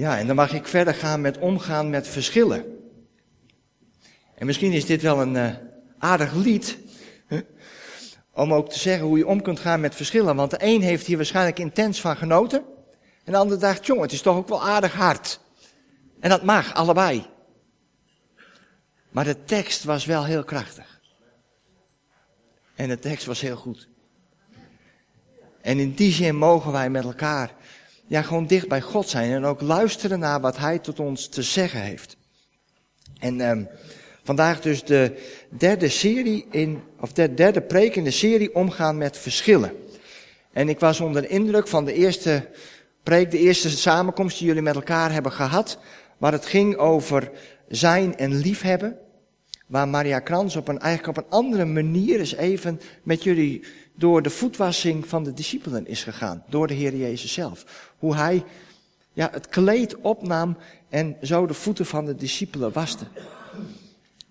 Ja, en dan mag ik verder gaan met omgaan met verschillen. En misschien is dit wel een uh, aardig lied. Om ook te zeggen hoe je om kunt gaan met verschillen. Want de een heeft hier waarschijnlijk intens van genoten. En de ander dacht, jongen, het is toch ook wel aardig hard. En dat mag, allebei. Maar de tekst was wel heel krachtig. En de tekst was heel goed. En in die zin mogen wij met elkaar ja, gewoon dicht bij God zijn en ook luisteren naar wat Hij tot ons te zeggen heeft. En um, vandaag dus de derde serie in, of de derde preek in de serie omgaan met verschillen. En ik was onder de indruk van de eerste preek, de eerste samenkomst die jullie met elkaar hebben gehad, waar het ging over zijn en liefhebben. Waar Maria Krans op een, eigenlijk op een andere manier eens even met jullie door de voetwassing van de discipelen is gegaan. Door de Heer Jezus zelf. Hoe hij ja, het kleed opnam en zo de voeten van de discipelen waste.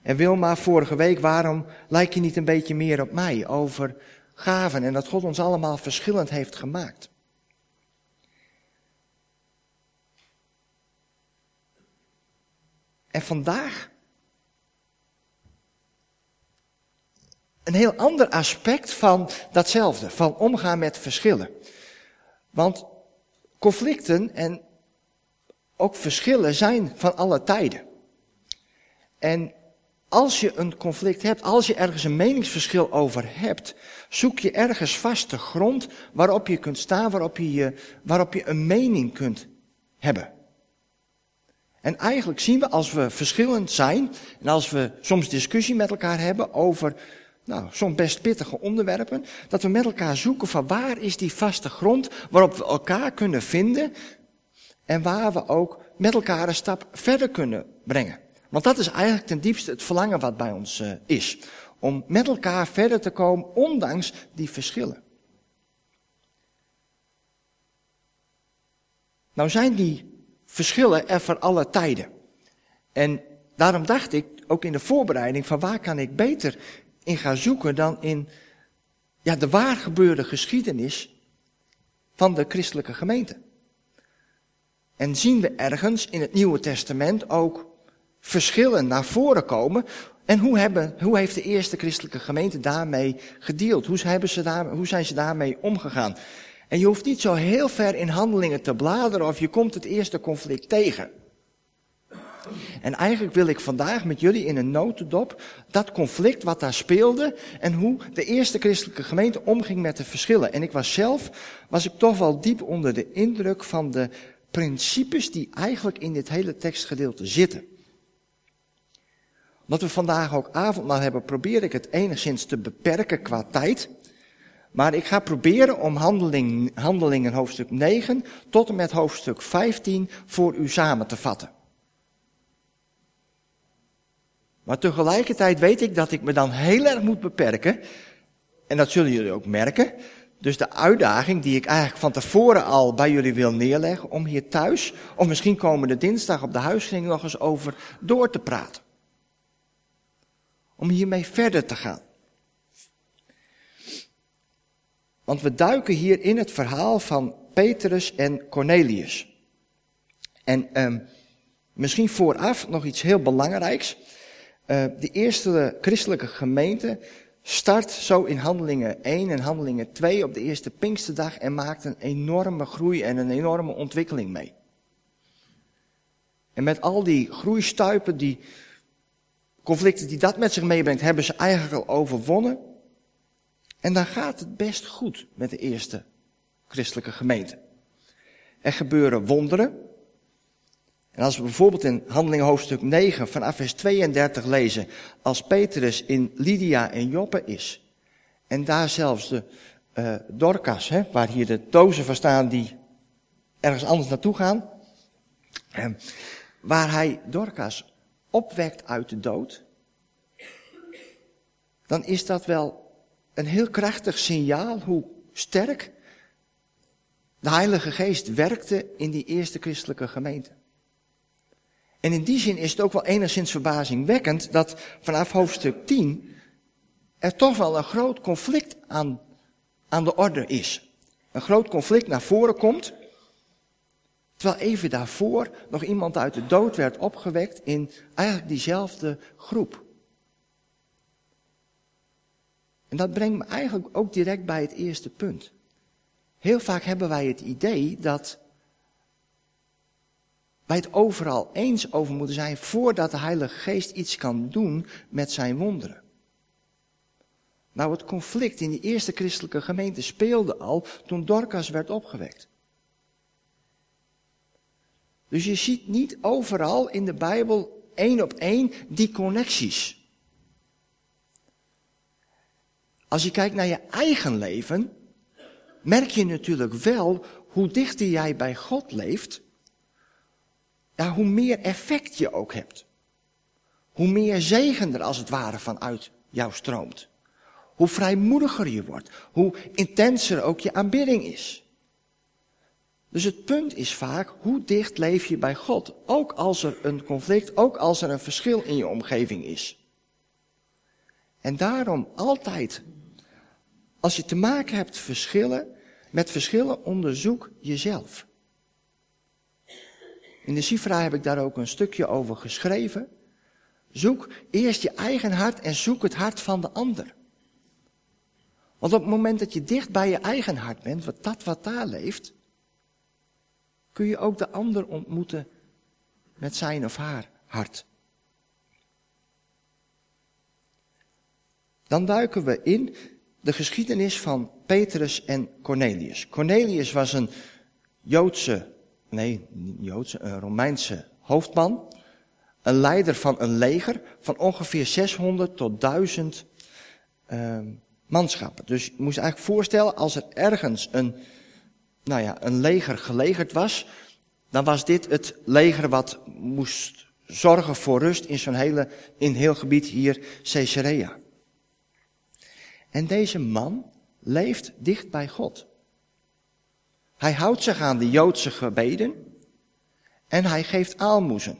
En Wilma, vorige week, waarom lijk je niet een beetje meer op mij over gaven en dat God ons allemaal verschillend heeft gemaakt? En vandaag een heel ander aspect van datzelfde, van omgaan met verschillen. Want conflicten en ook verschillen zijn van alle tijden. En als je een conflict hebt, als je ergens een meningsverschil over hebt, zoek je ergens vaste grond waarop je kunt staan, waarop je, waarop je een mening kunt hebben. En eigenlijk zien we als we verschillend zijn en als we soms discussie met elkaar hebben over nou, soms best pittige onderwerpen, dat we met elkaar zoeken van waar is die vaste grond waarop we elkaar kunnen vinden en waar we ook met elkaar een stap verder kunnen brengen. Want dat is eigenlijk ten diepste het verlangen wat bij ons uh, is. Om met elkaar verder te komen, ondanks die verschillen. Nou zijn die verschillen er voor alle tijden. En daarom dacht ik, ook in de voorbereiding, van waar kan ik beter in gaan zoeken dan in ja, de waargebeurde geschiedenis van de christelijke gemeente. En zien we ergens in het Nieuwe Testament ook verschillen naar voren komen. En hoe, hebben, hoe heeft de eerste christelijke gemeente daarmee gedeeld? Hoe, ze hoe zijn ze daarmee omgegaan? En je hoeft niet zo heel ver in handelingen te bladeren of je komt het eerste conflict tegen. En eigenlijk wil ik vandaag met jullie in een notendop dat conflict wat daar speelde en hoe de eerste christelijke gemeente omging met de verschillen. En ik was zelf, was ik toch wel diep onder de indruk van de principes die eigenlijk in dit hele tekstgedeelte zitten. Omdat we vandaag ook avondmaal hebben, probeer ik het enigszins te beperken qua tijd. Maar ik ga proberen om handeling, handelingen hoofdstuk 9 tot en met hoofdstuk 15 voor u samen te vatten. Maar tegelijkertijd weet ik dat ik me dan heel erg moet beperken. En dat zullen jullie ook merken. Dus de uitdaging die ik eigenlijk van tevoren al bij jullie wil neerleggen, om hier thuis, of misschien komende dinsdag op de huisging nog eens over door te praten. Om hiermee verder te gaan. Want we duiken hier in het verhaal van Petrus en Cornelius. En um, misschien vooraf nog iets heel belangrijks. Uh, de eerste christelijke gemeente start zo in handelingen 1 en handelingen 2 op de eerste Pinksterdag en maakt een enorme groei en een enorme ontwikkeling mee. En met al die groeistuipen, die conflicten die dat met zich meebrengt, hebben ze eigenlijk al overwonnen. En dan gaat het best goed met de eerste christelijke gemeente. Er gebeuren wonderen. En als we bijvoorbeeld in Handelingen hoofdstuk 9 vanaf vers 32 lezen, als Petrus in Lydia en Joppe is, en daar zelfs de uh, Dorcas, hè, waar hier de dozen van staan die ergens anders naartoe gaan, waar hij Dorcas opwekt uit de dood, dan is dat wel een heel krachtig signaal hoe sterk de Heilige Geest werkte in die eerste christelijke gemeente. En in die zin is het ook wel enigszins verbazingwekkend dat vanaf hoofdstuk 10 er toch wel een groot conflict aan, aan de orde is. Een groot conflict naar voren komt Terwijl even daarvoor nog iemand uit de dood werd opgewekt in eigenlijk diezelfde groep. En dat brengt me eigenlijk ook direct bij het eerste punt. Heel vaak hebben wij het idee dat wij het overal eens over moeten zijn voordat de Heilige Geest iets kan doen met zijn wonderen. Nou, het conflict in die eerste christelijke gemeente speelde al toen Dorcas werd opgewekt. Dus je ziet niet overal in de Bijbel één op één die connecties. Als je kijkt naar je eigen leven, merk je natuurlijk wel hoe dichter jij bij God leeft, ja, hoe meer effect je ook hebt. Hoe meer zegen er als het ware vanuit jou stroomt. Hoe vrijmoediger je wordt. Hoe intenser ook je aanbidding is. Dus het punt is vaak, hoe dicht leef je bij God? Ook als er een conflict, ook als er een verschil in je omgeving is. En daarom altijd, als je te maken hebt verschillen, met verschillen onderzoek jezelf. In de Sifra heb ik daar ook een stukje over geschreven. Zoek eerst je eigen hart en zoek het hart van de ander. Want op het moment dat je dicht bij je eigen hart bent, wat dat wat daar leeft, kun je ook de ander ontmoeten met zijn of haar hart. Dan duiken we in de geschiedenis van Petrus en Cornelius. Cornelius was een Joodse, nee, niet Joodse, een Romeinse hoofdman. Een leider van een leger van ongeveer 600 tot 1000 uh, manschappen. Dus je moet je eigenlijk voorstellen, als er ergens een, nou ja, een leger gelegerd was, dan was dit het leger wat moest zorgen voor rust in zo'n hele, in heel gebied hier, Caesarea. En deze man leeft dicht bij God. Hij houdt zich aan de Joodse gebeden en hij geeft aalmoezen.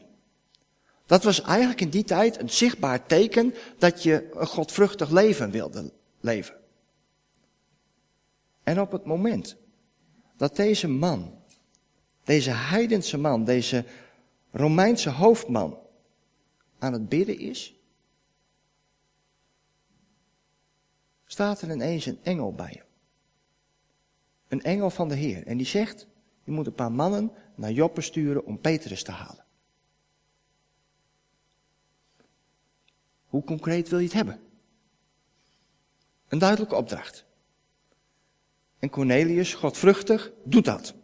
Dat was eigenlijk in die tijd een zichtbaar teken dat je een godvruchtig leven wilde leven. En op het moment dat deze man, deze heidense man, deze Romeinse hoofdman aan het bidden is, staat er ineens een engel bij hem. Een engel van de Heer. En die zegt, je moet een paar mannen naar Joppe sturen om Petrus te halen. Hoe concreet wil je het hebben? Een duidelijke opdracht. En Cornelius, godvruchtig, doet dat.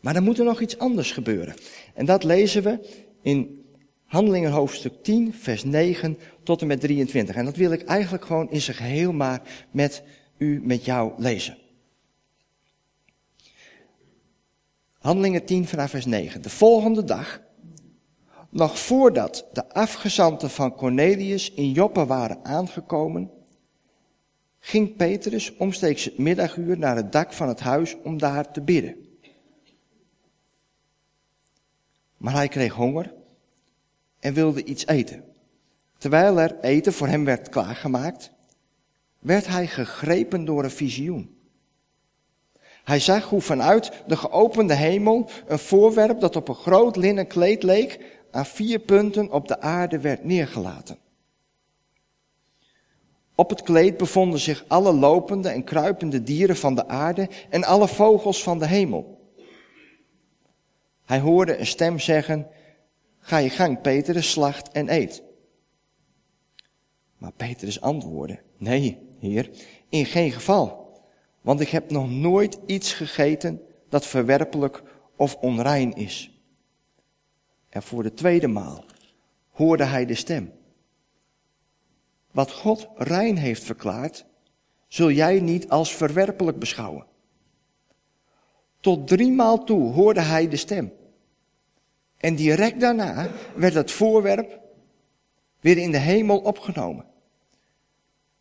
Maar dan moet er nog iets anders gebeuren. En dat lezen we in Handelingen hoofdstuk 10, vers 9 tot en met 23. En dat wil ik eigenlijk gewoon in zijn geheel maar met u, met jou lezen. Handelingen 10 vanaf vers 9. De volgende dag, nog voordat de afgezanten van Cornelius in Joppe waren aangekomen, ging Petrus omstreeks het middaguur naar het dak van het huis om daar te bidden. Maar hij kreeg honger en wilde iets eten. Terwijl er eten voor hem werd klaargemaakt, werd hij gegrepen door een visioen. Hij zag hoe vanuit de geopende hemel een voorwerp dat op een groot linnen kleed leek, aan vier punten op de aarde werd neergelaten. Op het kleed bevonden zich alle lopende en kruipende dieren van de aarde en alle vogels van de hemel. Hij hoorde een stem zeggen, ga je gang Petrus, slacht en eet. Maar Petrus antwoordde, nee, heer, in geen geval, want ik heb nog nooit iets gegeten dat verwerpelijk of onrein is. En voor de tweede maal hoorde hij de stem. Wat God rein heeft verklaard, zul jij niet als verwerpelijk beschouwen. Tot driemaal toe hoorde hij de stem. En direct daarna werd het voorwerp weer in de hemel opgenomen.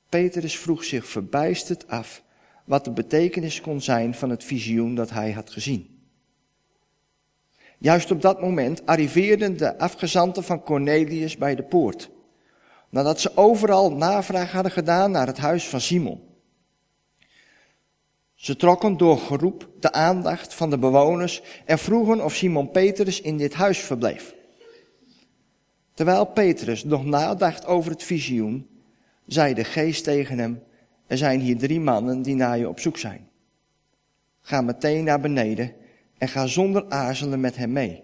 Petrus vroeg zich verbijsterd af wat de betekenis kon zijn van het visioen dat hij had gezien. Juist op dat moment arriveerden de afgezanten van Cornelius bij de poort. Nadat ze overal navraag hadden gedaan naar het huis van Simon. Ze trokken door geroep de aandacht van de bewoners en vroegen of Simon Petrus in dit huis verbleef. Terwijl Petrus nog nadacht over het visioen, zei de geest tegen hem, er zijn hier drie mannen die naar je op zoek zijn. Ga meteen naar beneden en ga zonder aarzelen met hem mee,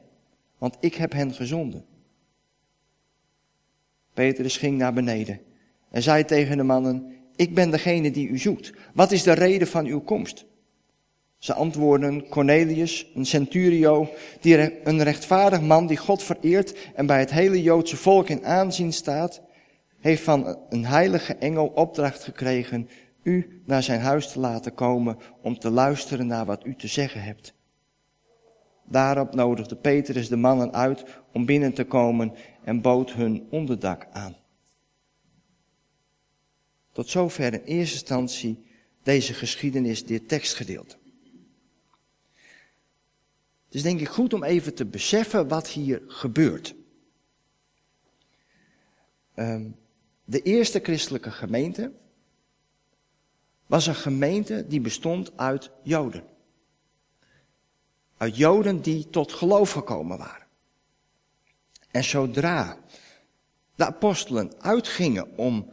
want ik heb hen gezonden. Petrus ging naar beneden en zei tegen de mannen, ik ben degene die u zoekt. Wat is de reden van uw komst? Ze antwoorden Cornelius, een centurio, die een rechtvaardig man die God vereert en bij het hele Joodse volk in aanzien staat, heeft van een heilige engel opdracht gekregen u naar zijn huis te laten komen om te luisteren naar wat u te zeggen hebt. Daarop nodigde Petrus de mannen uit om binnen te komen en bood hun onderdak aan. Tot zover in eerste instantie deze geschiedenis, dit tekstgedeelte. Het is denk ik goed om even te beseffen wat hier gebeurt. Um, de eerste christelijke gemeente was een gemeente die bestond uit Joden. Uit Joden die tot geloof gekomen waren. En zodra de apostelen uitgingen om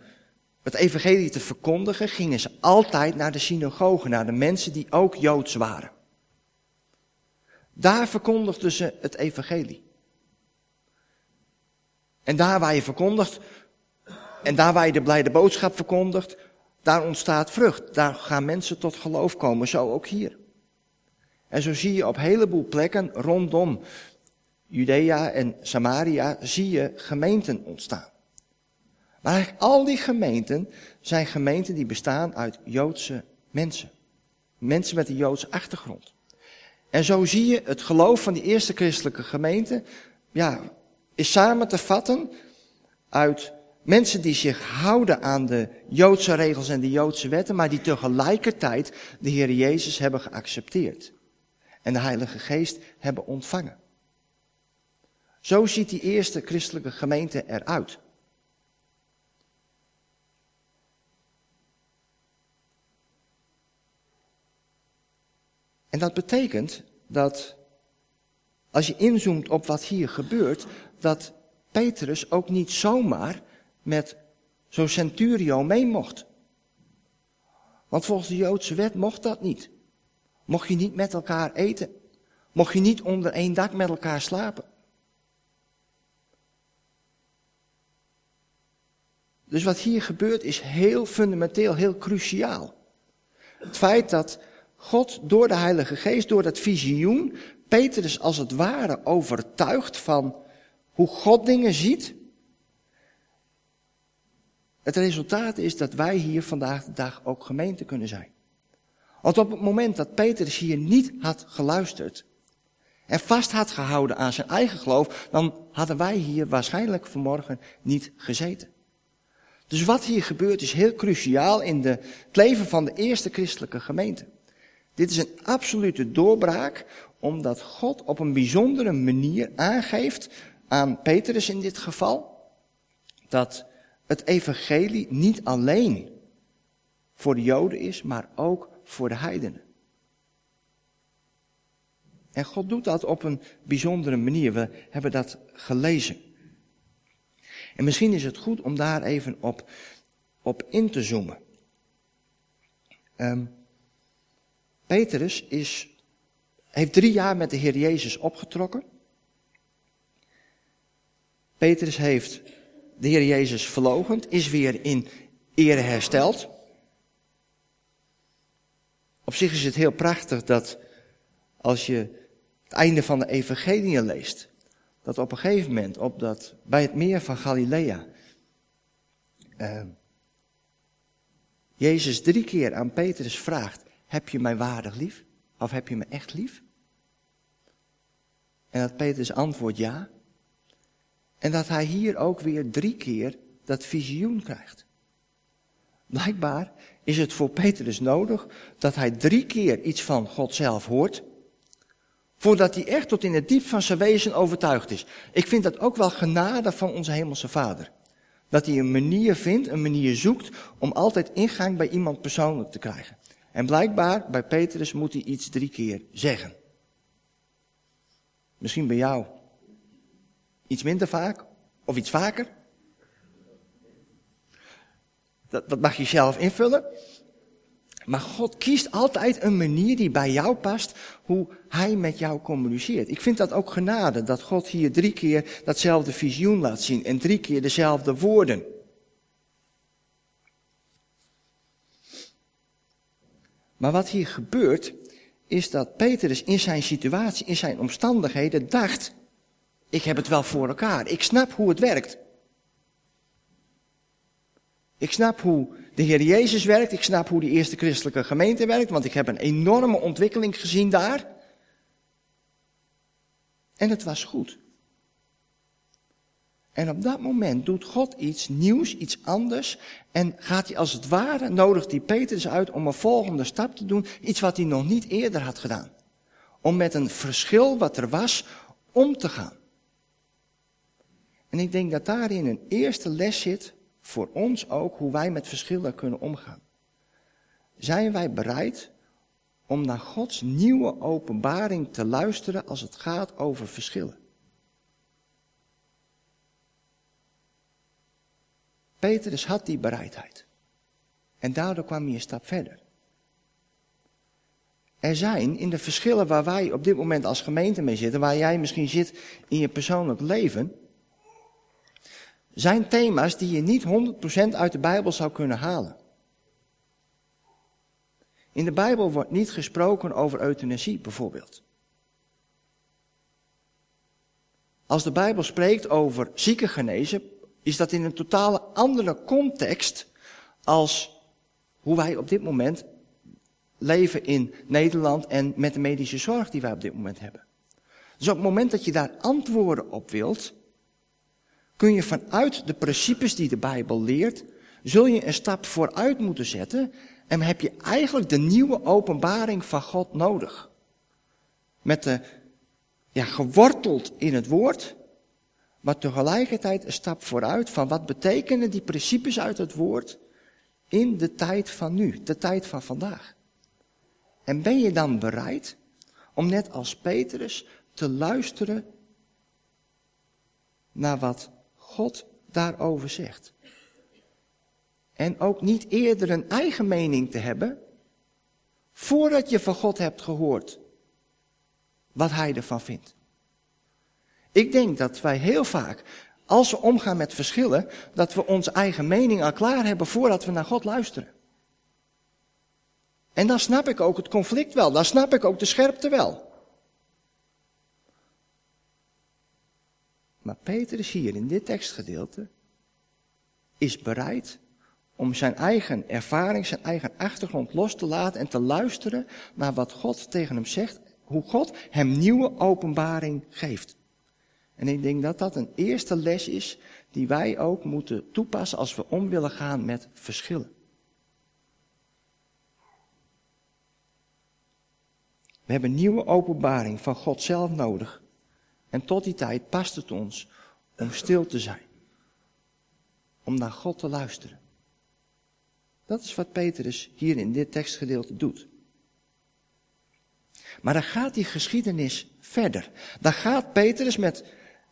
het evangelie te verkondigen, gingen ze altijd naar de synagogen, naar de mensen die ook Joods waren. Daar verkondigden ze het evangelie. En daar waar je verkondigt, en daar waar je de blijde boodschap verkondigt, daar ontstaat vrucht. Daar gaan mensen tot geloof komen, zo ook hier. En zo zie je op heleboel plekken rondom Judea en Samaria, zie je gemeenten ontstaan. Maar eigenlijk al die gemeenten zijn gemeenten die bestaan uit Joodse mensen. Mensen met een Joodse achtergrond. En zo zie je het geloof van die eerste christelijke gemeente, ja, is samen te vatten uit mensen die zich houden aan de Joodse regels en de Joodse wetten, maar die tegelijkertijd de Heer Jezus hebben geaccepteerd. En de Heilige Geest hebben ontvangen. Zo ziet die eerste christelijke gemeente eruit. En dat betekent dat als je inzoomt op wat hier gebeurt, dat Petrus ook niet zomaar met zo'n centurio mee mocht. Want volgens de Joodse wet mocht dat niet. Mocht je niet met elkaar eten. Mocht je niet onder één dak met elkaar slapen. Dus wat hier gebeurt is heel fundamenteel, heel cruciaal. Het feit dat God door de Heilige Geest, door dat visioen, Petrus als het ware overtuigt van hoe God dingen ziet. Het resultaat is dat wij hier vandaag de dag ook gemeente kunnen zijn. Want op het moment dat Petrus hier niet had geluisterd en vast had gehouden aan zijn eigen geloof, dan hadden wij hier waarschijnlijk vanmorgen niet gezeten. Dus wat hier gebeurt is heel cruciaal in de, het leven van de eerste christelijke gemeente. Dit is een absolute doorbraak, omdat God op een bijzondere manier aangeeft aan Petrus in dit geval, dat het evangelie niet alleen voor de Joden is, maar ook voor de heidenen. En God doet dat op een bijzondere manier. We hebben dat gelezen. En misschien is het goed om daar even op, op in te zoomen. Um, Petrus is, heeft drie jaar met de Heer Jezus opgetrokken. Petrus heeft de Heer Jezus verlogend, is weer in ere hersteld. Op zich is het heel prachtig dat als je het einde van de evangelie leest, dat op een gegeven moment, op dat, bij het meer van Galilea, uh, Jezus drie keer aan Petrus vraagt, heb je mij waardig lief? Of heb je me echt lief? En dat Petrus antwoordt ja. En dat hij hier ook weer drie keer dat visioen krijgt. Blijkbaar is het voor Petrus nodig dat hij drie keer iets van God zelf hoort. Voordat hij echt tot in het diep van zijn wezen overtuigd is. Ik vind dat ook wel genade van onze hemelse vader. Dat hij een manier vindt, een manier zoekt om altijd ingang bij iemand persoonlijk te krijgen. En blijkbaar, bij Petrus moet hij iets drie keer zeggen. Misschien bij jou iets minder vaak of iets vaker. Dat, dat mag je zelf invullen. Maar God kiest altijd een manier die bij jou past, hoe Hij met jou communiceert. Ik vind dat ook genade, dat God hier drie keer datzelfde visioen laat zien en drie keer dezelfde woorden. Maar wat hier gebeurt, is dat Petrus in zijn situatie, in zijn omstandigheden dacht, ik heb het wel voor elkaar, ik snap hoe het werkt. Ik snap hoe de Heer Jezus werkt, ik snap hoe die eerste christelijke gemeente werkt, want ik heb een enorme ontwikkeling gezien daar. En het was goed. En op dat moment doet God iets nieuws, iets anders. En gaat hij als het ware, nodigt hij Petrus uit om een volgende stap te doen. Iets wat hij nog niet eerder had gedaan. Om met een verschil wat er was, om te gaan. En ik denk dat daarin een eerste les zit, voor ons ook, hoe wij met verschillen kunnen omgaan. Zijn wij bereid om naar Gods nieuwe openbaring te luisteren als het gaat over verschillen? Petrus had die bereidheid. En daardoor kwam hij een stap verder. Er zijn in de verschillen waar wij op dit moment als gemeente mee zitten, waar jij misschien zit in je persoonlijk leven, zijn thema's die je niet 100% uit de Bijbel zou kunnen halen. In de Bijbel wordt niet gesproken over euthanasie bijvoorbeeld. Als de Bijbel spreekt over zieken genezen, is dat in een totale andere context als hoe wij op dit moment leven in Nederland en met de medische zorg die wij op dit moment hebben. Dus op het moment dat je daar antwoorden op wilt, kun je vanuit de principes die de Bijbel leert, zul je een stap vooruit moeten zetten en heb je eigenlijk de nieuwe openbaring van God nodig. Met de, ja, geworteld in het woord, maar tegelijkertijd een stap vooruit van wat betekenen die principes uit het woord in de tijd van nu, de tijd van vandaag. En ben je dan bereid om net als Petrus te luisteren naar wat God daarover zegt? En ook niet eerder een eigen mening te hebben voordat je van God hebt gehoord wat hij ervan vindt. Ik denk dat wij heel vaak, als we omgaan met verschillen, dat we onze eigen mening al klaar hebben voordat we naar God luisteren. En dan snap ik ook het conflict wel, dan snap ik ook de scherpte wel. Maar Peter is hier in dit tekstgedeelte, is bereid om zijn eigen ervaring, zijn eigen achtergrond los te laten en te luisteren naar wat God tegen hem zegt, hoe God hem nieuwe openbaring geeft. En ik denk dat dat een eerste les is die wij ook moeten toepassen als we om willen gaan met verschillen. We hebben nieuwe openbaring van God zelf nodig. En tot die tijd past het ons om stil te zijn. Om naar God te luisteren. Dat is wat Petrus hier in dit tekstgedeelte doet. Maar dan gaat die geschiedenis verder. Dan gaat Petrus met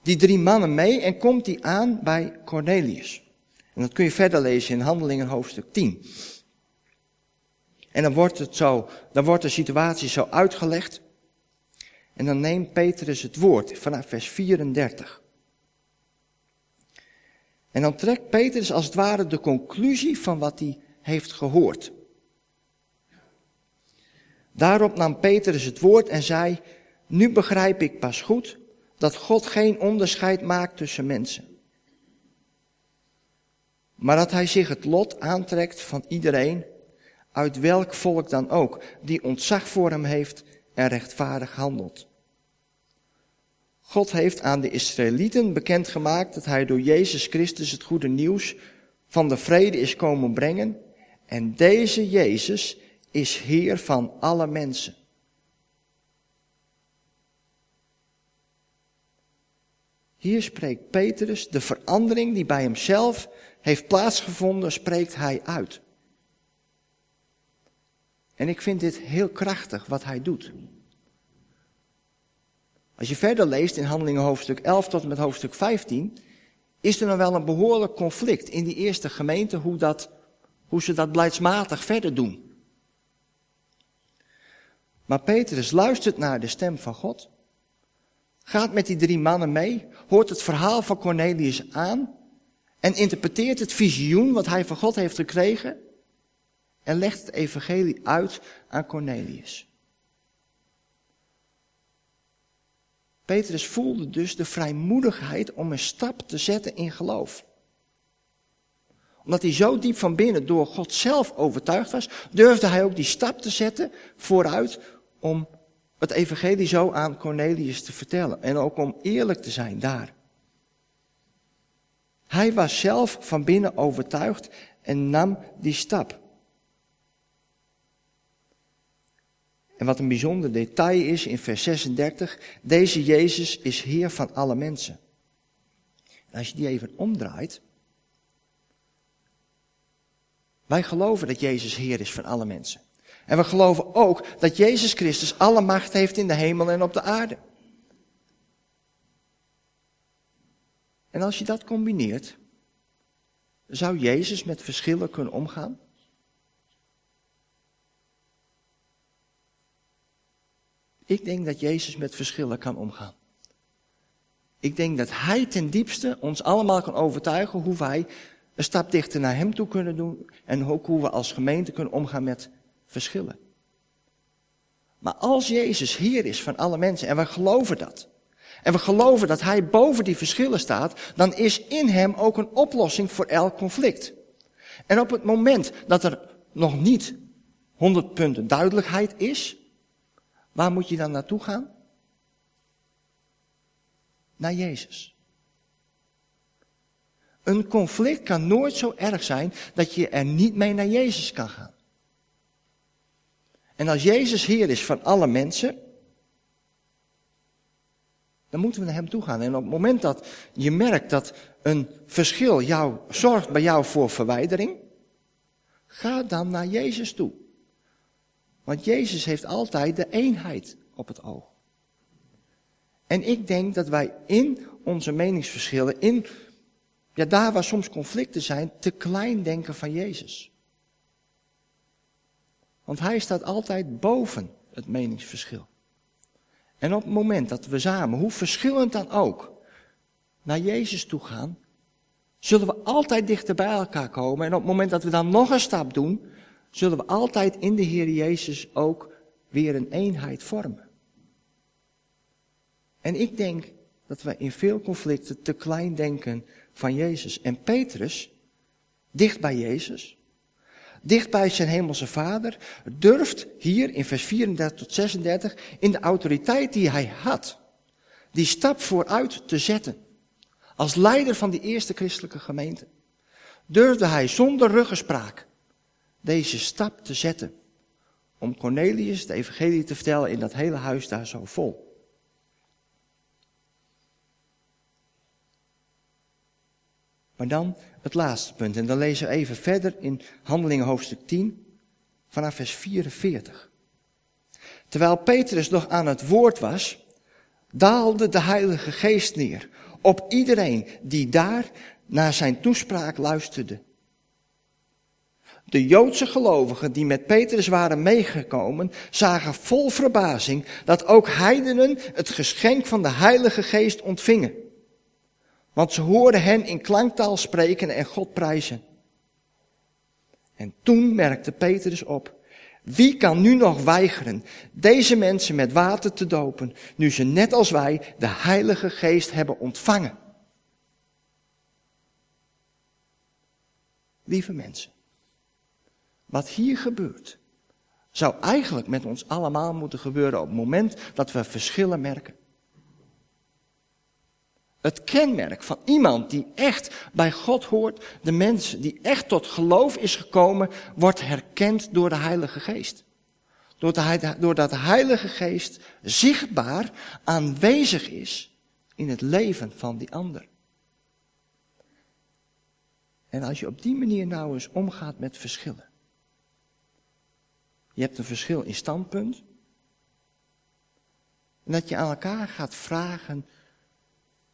die drie mannen mee en komt hij aan bij Cornelius. En dat kun je verder lezen in Handelingen hoofdstuk 10. En dan wordt het zo, dan wordt de situatie zo uitgelegd. En dan neemt Petrus het woord vanaf vers 34. En dan trekt Petrus als het ware de conclusie van wat hij heeft gehoord. Daarop nam Petrus het woord en zei, nu begrijp ik pas goed dat God geen onderscheid maakt tussen mensen. Maar dat hij zich het lot aantrekt van iedereen, uit welk volk dan ook, die ontzag voor hem heeft en rechtvaardig handelt. God heeft aan de Israëlieten bekendgemaakt dat hij door Jezus Christus het goede nieuws van de vrede is komen brengen. En deze Jezus is Heer van alle mensen. Hier spreekt Petrus de verandering die bij hemzelf heeft plaatsgevonden, spreekt hij uit. En ik vind dit heel krachtig wat hij doet. Als je verder leest in Handelingen hoofdstuk 11 tot en met hoofdstuk 15, is er nog wel een behoorlijk conflict in die eerste gemeente hoe, dat, hoe ze dat beleidsmatig verder doen. Maar Petrus luistert naar de stem van God, gaat met die drie mannen mee, hoort het verhaal van Cornelius aan en interpreteert het visioen wat hij van God heeft gekregen en legt het evangelie uit aan Cornelius. Petrus voelde dus de vrijmoedigheid om een stap te zetten in geloof. Omdat hij zo diep van binnen door God zelf overtuigd was, durfde hij ook die stap te zetten vooruit om het evangelie zo aan Cornelius te vertellen. En ook om eerlijk te zijn daar. Hij was zelf van binnen overtuigd en nam die stap. En wat een bijzonder detail is in vers 36, deze Jezus is Heer van alle mensen. En als je die even omdraait, wij geloven dat Jezus Heer is van alle mensen. En we geloven ook dat Jezus Christus alle macht heeft in de hemel en op de aarde. En als je dat combineert, zou Jezus met verschillen kunnen omgaan? Ik denk dat Jezus met verschillen kan omgaan. Ik denk dat Hij ten diepste ons allemaal kan overtuigen hoe wij een stap dichter naar Hem toe kunnen doen en ook hoe we als gemeente kunnen omgaan met verschillen. Maar als Jezus Heer is van alle mensen en we geloven dat, en we geloven dat Hij boven die verschillen staat, dan is in Hem ook een oplossing voor elk conflict. En op het moment dat er nog niet 100 punten duidelijkheid is, Waar moet je dan naartoe gaan? Naar Jezus. Een conflict kan nooit zo erg zijn dat je er niet mee naar Jezus kan gaan. En als Jezus Heer is van alle mensen, dan moeten we naar Hem toe gaan. En op het moment dat je merkt dat een verschil jou, zorgt bij jou voor verwijdering, ga dan naar Jezus toe. Want Jezus heeft altijd de eenheid op het oog. En ik denk dat wij in onze meningsverschillen, in, ja, daar waar soms conflicten zijn, te klein denken van Jezus. Want Hij staat altijd boven het meningsverschil. En op het moment dat we samen, hoe verschillend dan ook, naar Jezus toe gaan, zullen we altijd dichter bij elkaar komen. En op het moment dat we dan nog een stap doen, zullen we altijd in de Heer Jezus ook weer een eenheid vormen. En ik denk dat we in veel conflicten te klein denken van Jezus. En Petrus, dicht bij Jezus, dicht bij zijn hemelse vader, durft hier in vers 34 tot 36 in de autoriteit die hij had, die stap vooruit te zetten. Als leider van die eerste christelijke gemeente durfde hij zonder ruggespraak deze stap te zetten. Om Cornelius de evangelie te vertellen in dat hele huis daar zo vol. Maar dan het laatste punt. En dan lezen we even verder in Handelingen hoofdstuk 10 vanaf vers 44. Terwijl Petrus nog aan het woord was, daalde de Heilige Geest neer op iedereen die daar naar zijn toespraak luisterde. De Joodse gelovigen die met Petrus waren meegekomen, zagen vol verbazing dat ook heidenen het geschenk van de Heilige Geest ontvingen. Want ze hoorden hen in klanktaal spreken en God prijzen. En toen merkte Petrus op, wie kan nu nog weigeren deze mensen met water te dopen, nu ze net als wij de Heilige Geest hebben ontvangen? Lieve mensen, wat hier gebeurt, zou eigenlijk met ons allemaal moeten gebeuren op het moment dat we verschillen merken. Het kenmerk van iemand die echt bij God hoort, de mens die echt tot geloof is gekomen, wordt herkend door de Heilige Geest. Doordat de Heilige Geest zichtbaar aanwezig is in het leven van die ander. En als je op die manier nou eens omgaat met verschillen, Je hebt een verschil in standpunt. En dat je aan elkaar gaat vragen,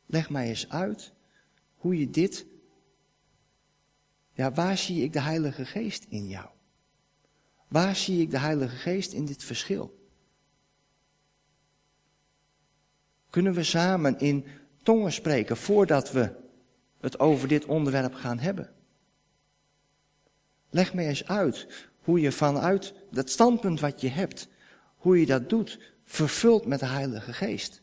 leg mij eens uit hoe je dit, ja, waar zie ik de Heilige Geest in jou? Waar zie ik de Heilige Geest in dit verschil? Kunnen we samen in tongen spreken voordat we het over dit onderwerp gaan hebben? Leg me eens uit hoe je vanuit dat standpunt wat je hebt, hoe je dat doet, vervuld met de Heilige Geest.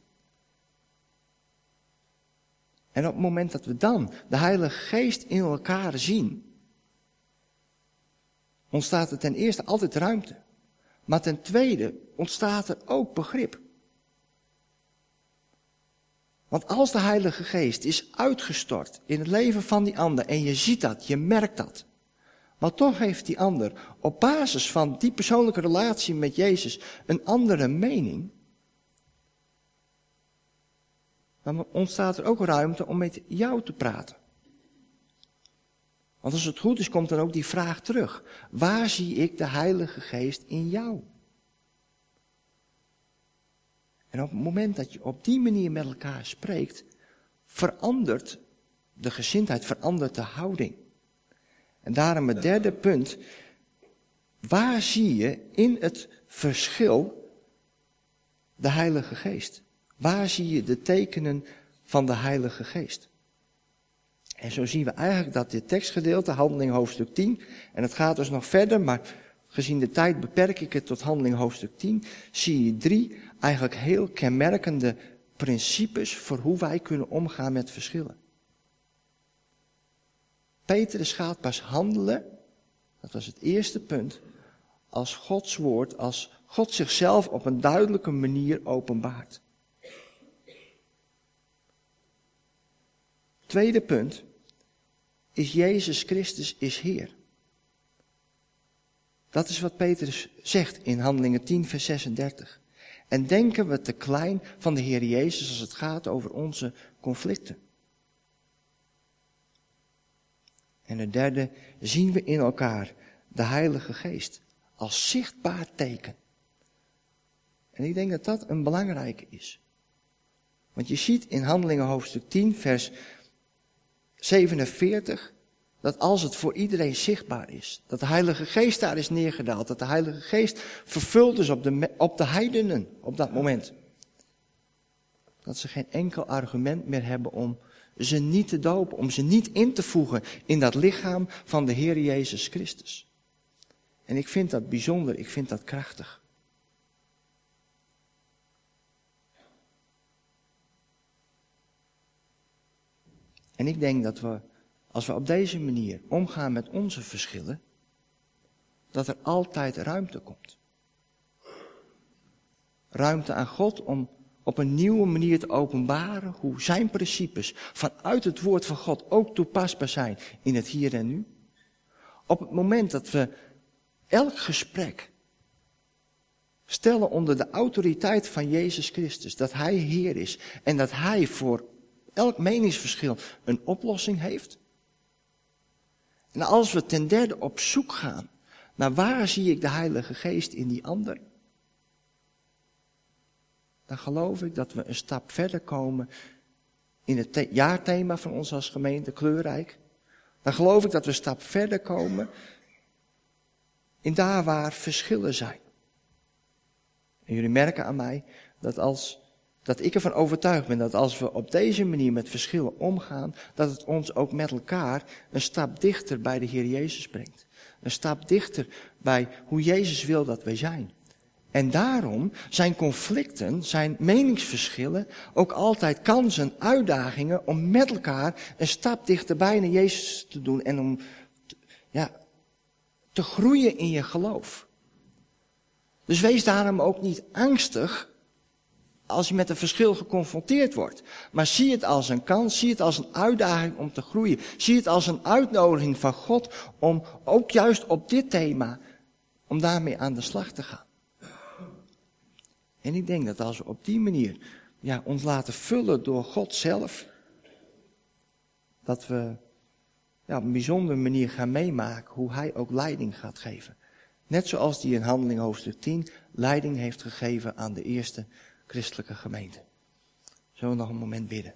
En op het moment dat we dan de Heilige Geest in elkaar zien, ontstaat er ten eerste altijd ruimte. Maar ten tweede ontstaat er ook begrip. Want als de Heilige Geest is uitgestort in het leven van die ander en je ziet dat, je merkt dat. Maar toch heeft die ander op basis van die persoonlijke relatie met Jezus een andere mening. Dan ontstaat er ook ruimte om met jou te praten. Want als het goed is, komt dan ook die vraag terug. Waar zie ik de Heilige Geest in jou? En op het moment dat je op die manier met elkaar spreekt, verandert de gezindheid, verandert de houding. En daarom het derde punt. Waar zie je in het verschil de Heilige Geest? Waar zie je de tekenen van de Heilige Geest? En zo zien we eigenlijk dat dit tekstgedeelte, handeling hoofdstuk 10, en het gaat dus nog verder, maar gezien de tijd beperk ik het tot handeling hoofdstuk 10, zie je drie eigenlijk heel kenmerkende principes voor hoe wij kunnen omgaan met verschillen. Petrus gaat pas handelen, dat was het eerste punt, als Gods woord, als God zichzelf op een duidelijke manier openbaart. Tweede punt is Jezus Christus is Heer. Dat is wat Petrus zegt in Handelingen 10, vers 36. En denken we te klein van de Heer Jezus als het gaat over onze conflicten. En het derde, zien we in elkaar de Heilige Geest als zichtbaar teken. En ik denk dat dat een belangrijke is. Want je ziet in Handelingen hoofdstuk 10, vers 47, dat als het voor iedereen zichtbaar is, dat de Heilige Geest daar is neergedaald, dat de Heilige Geest vervuld is op de, op de heidenen op dat moment. Dat ze geen enkel argument meer hebben om ze niet te dopen, om ze niet in te voegen in dat lichaam van de Heer Jezus Christus. En ik vind dat bijzonder, ik vind dat krachtig. En ik denk dat we, als we op deze manier omgaan met onze verschillen, dat er altijd ruimte komt. Ruimte aan God om op een nieuwe manier te openbaren hoe zijn principes vanuit het woord van God ook toepasbaar zijn in het hier en nu. Op het moment dat we elk gesprek stellen onder de autoriteit van Jezus Christus, dat Hij Heer is en dat Hij voor elk meningsverschil een oplossing heeft. En als we ten derde op zoek gaan naar waar zie ik de Heilige Geest in die ander, dan geloof ik dat we een stap verder komen in het jaarthema van ons als gemeente, kleurrijk. Dan geloof ik dat we een stap verder komen in daar waar verschillen zijn. En jullie merken aan mij dat als dat ik ervan overtuigd ben dat als we op deze manier met verschillen omgaan, dat het ons ook met elkaar een stap dichter bij de Heer Jezus brengt. Een stap dichter bij hoe Jezus wil dat wij zijn. En daarom zijn conflicten, zijn meningsverschillen ook altijd kansen, uitdagingen om met elkaar een stap dichterbij naar Jezus te doen en om ja, te groeien in je geloof. Dus wees daarom ook niet angstig als je met een verschil geconfronteerd wordt. Maar zie het als een kans, zie het als een uitdaging om te groeien. Zie het als een uitnodiging van God om ook juist op dit thema, om daarmee aan de slag te gaan. En ik denk dat als we op die manier ja, ons laten vullen door God zelf, dat we ja, op een bijzondere manier gaan meemaken hoe Hij ook leiding gaat geven Net zoals die in Handeling hoofdstuk 10 leiding heeft gegeven aan de eerste christelijke gemeente. Zullen we nog een moment bidden?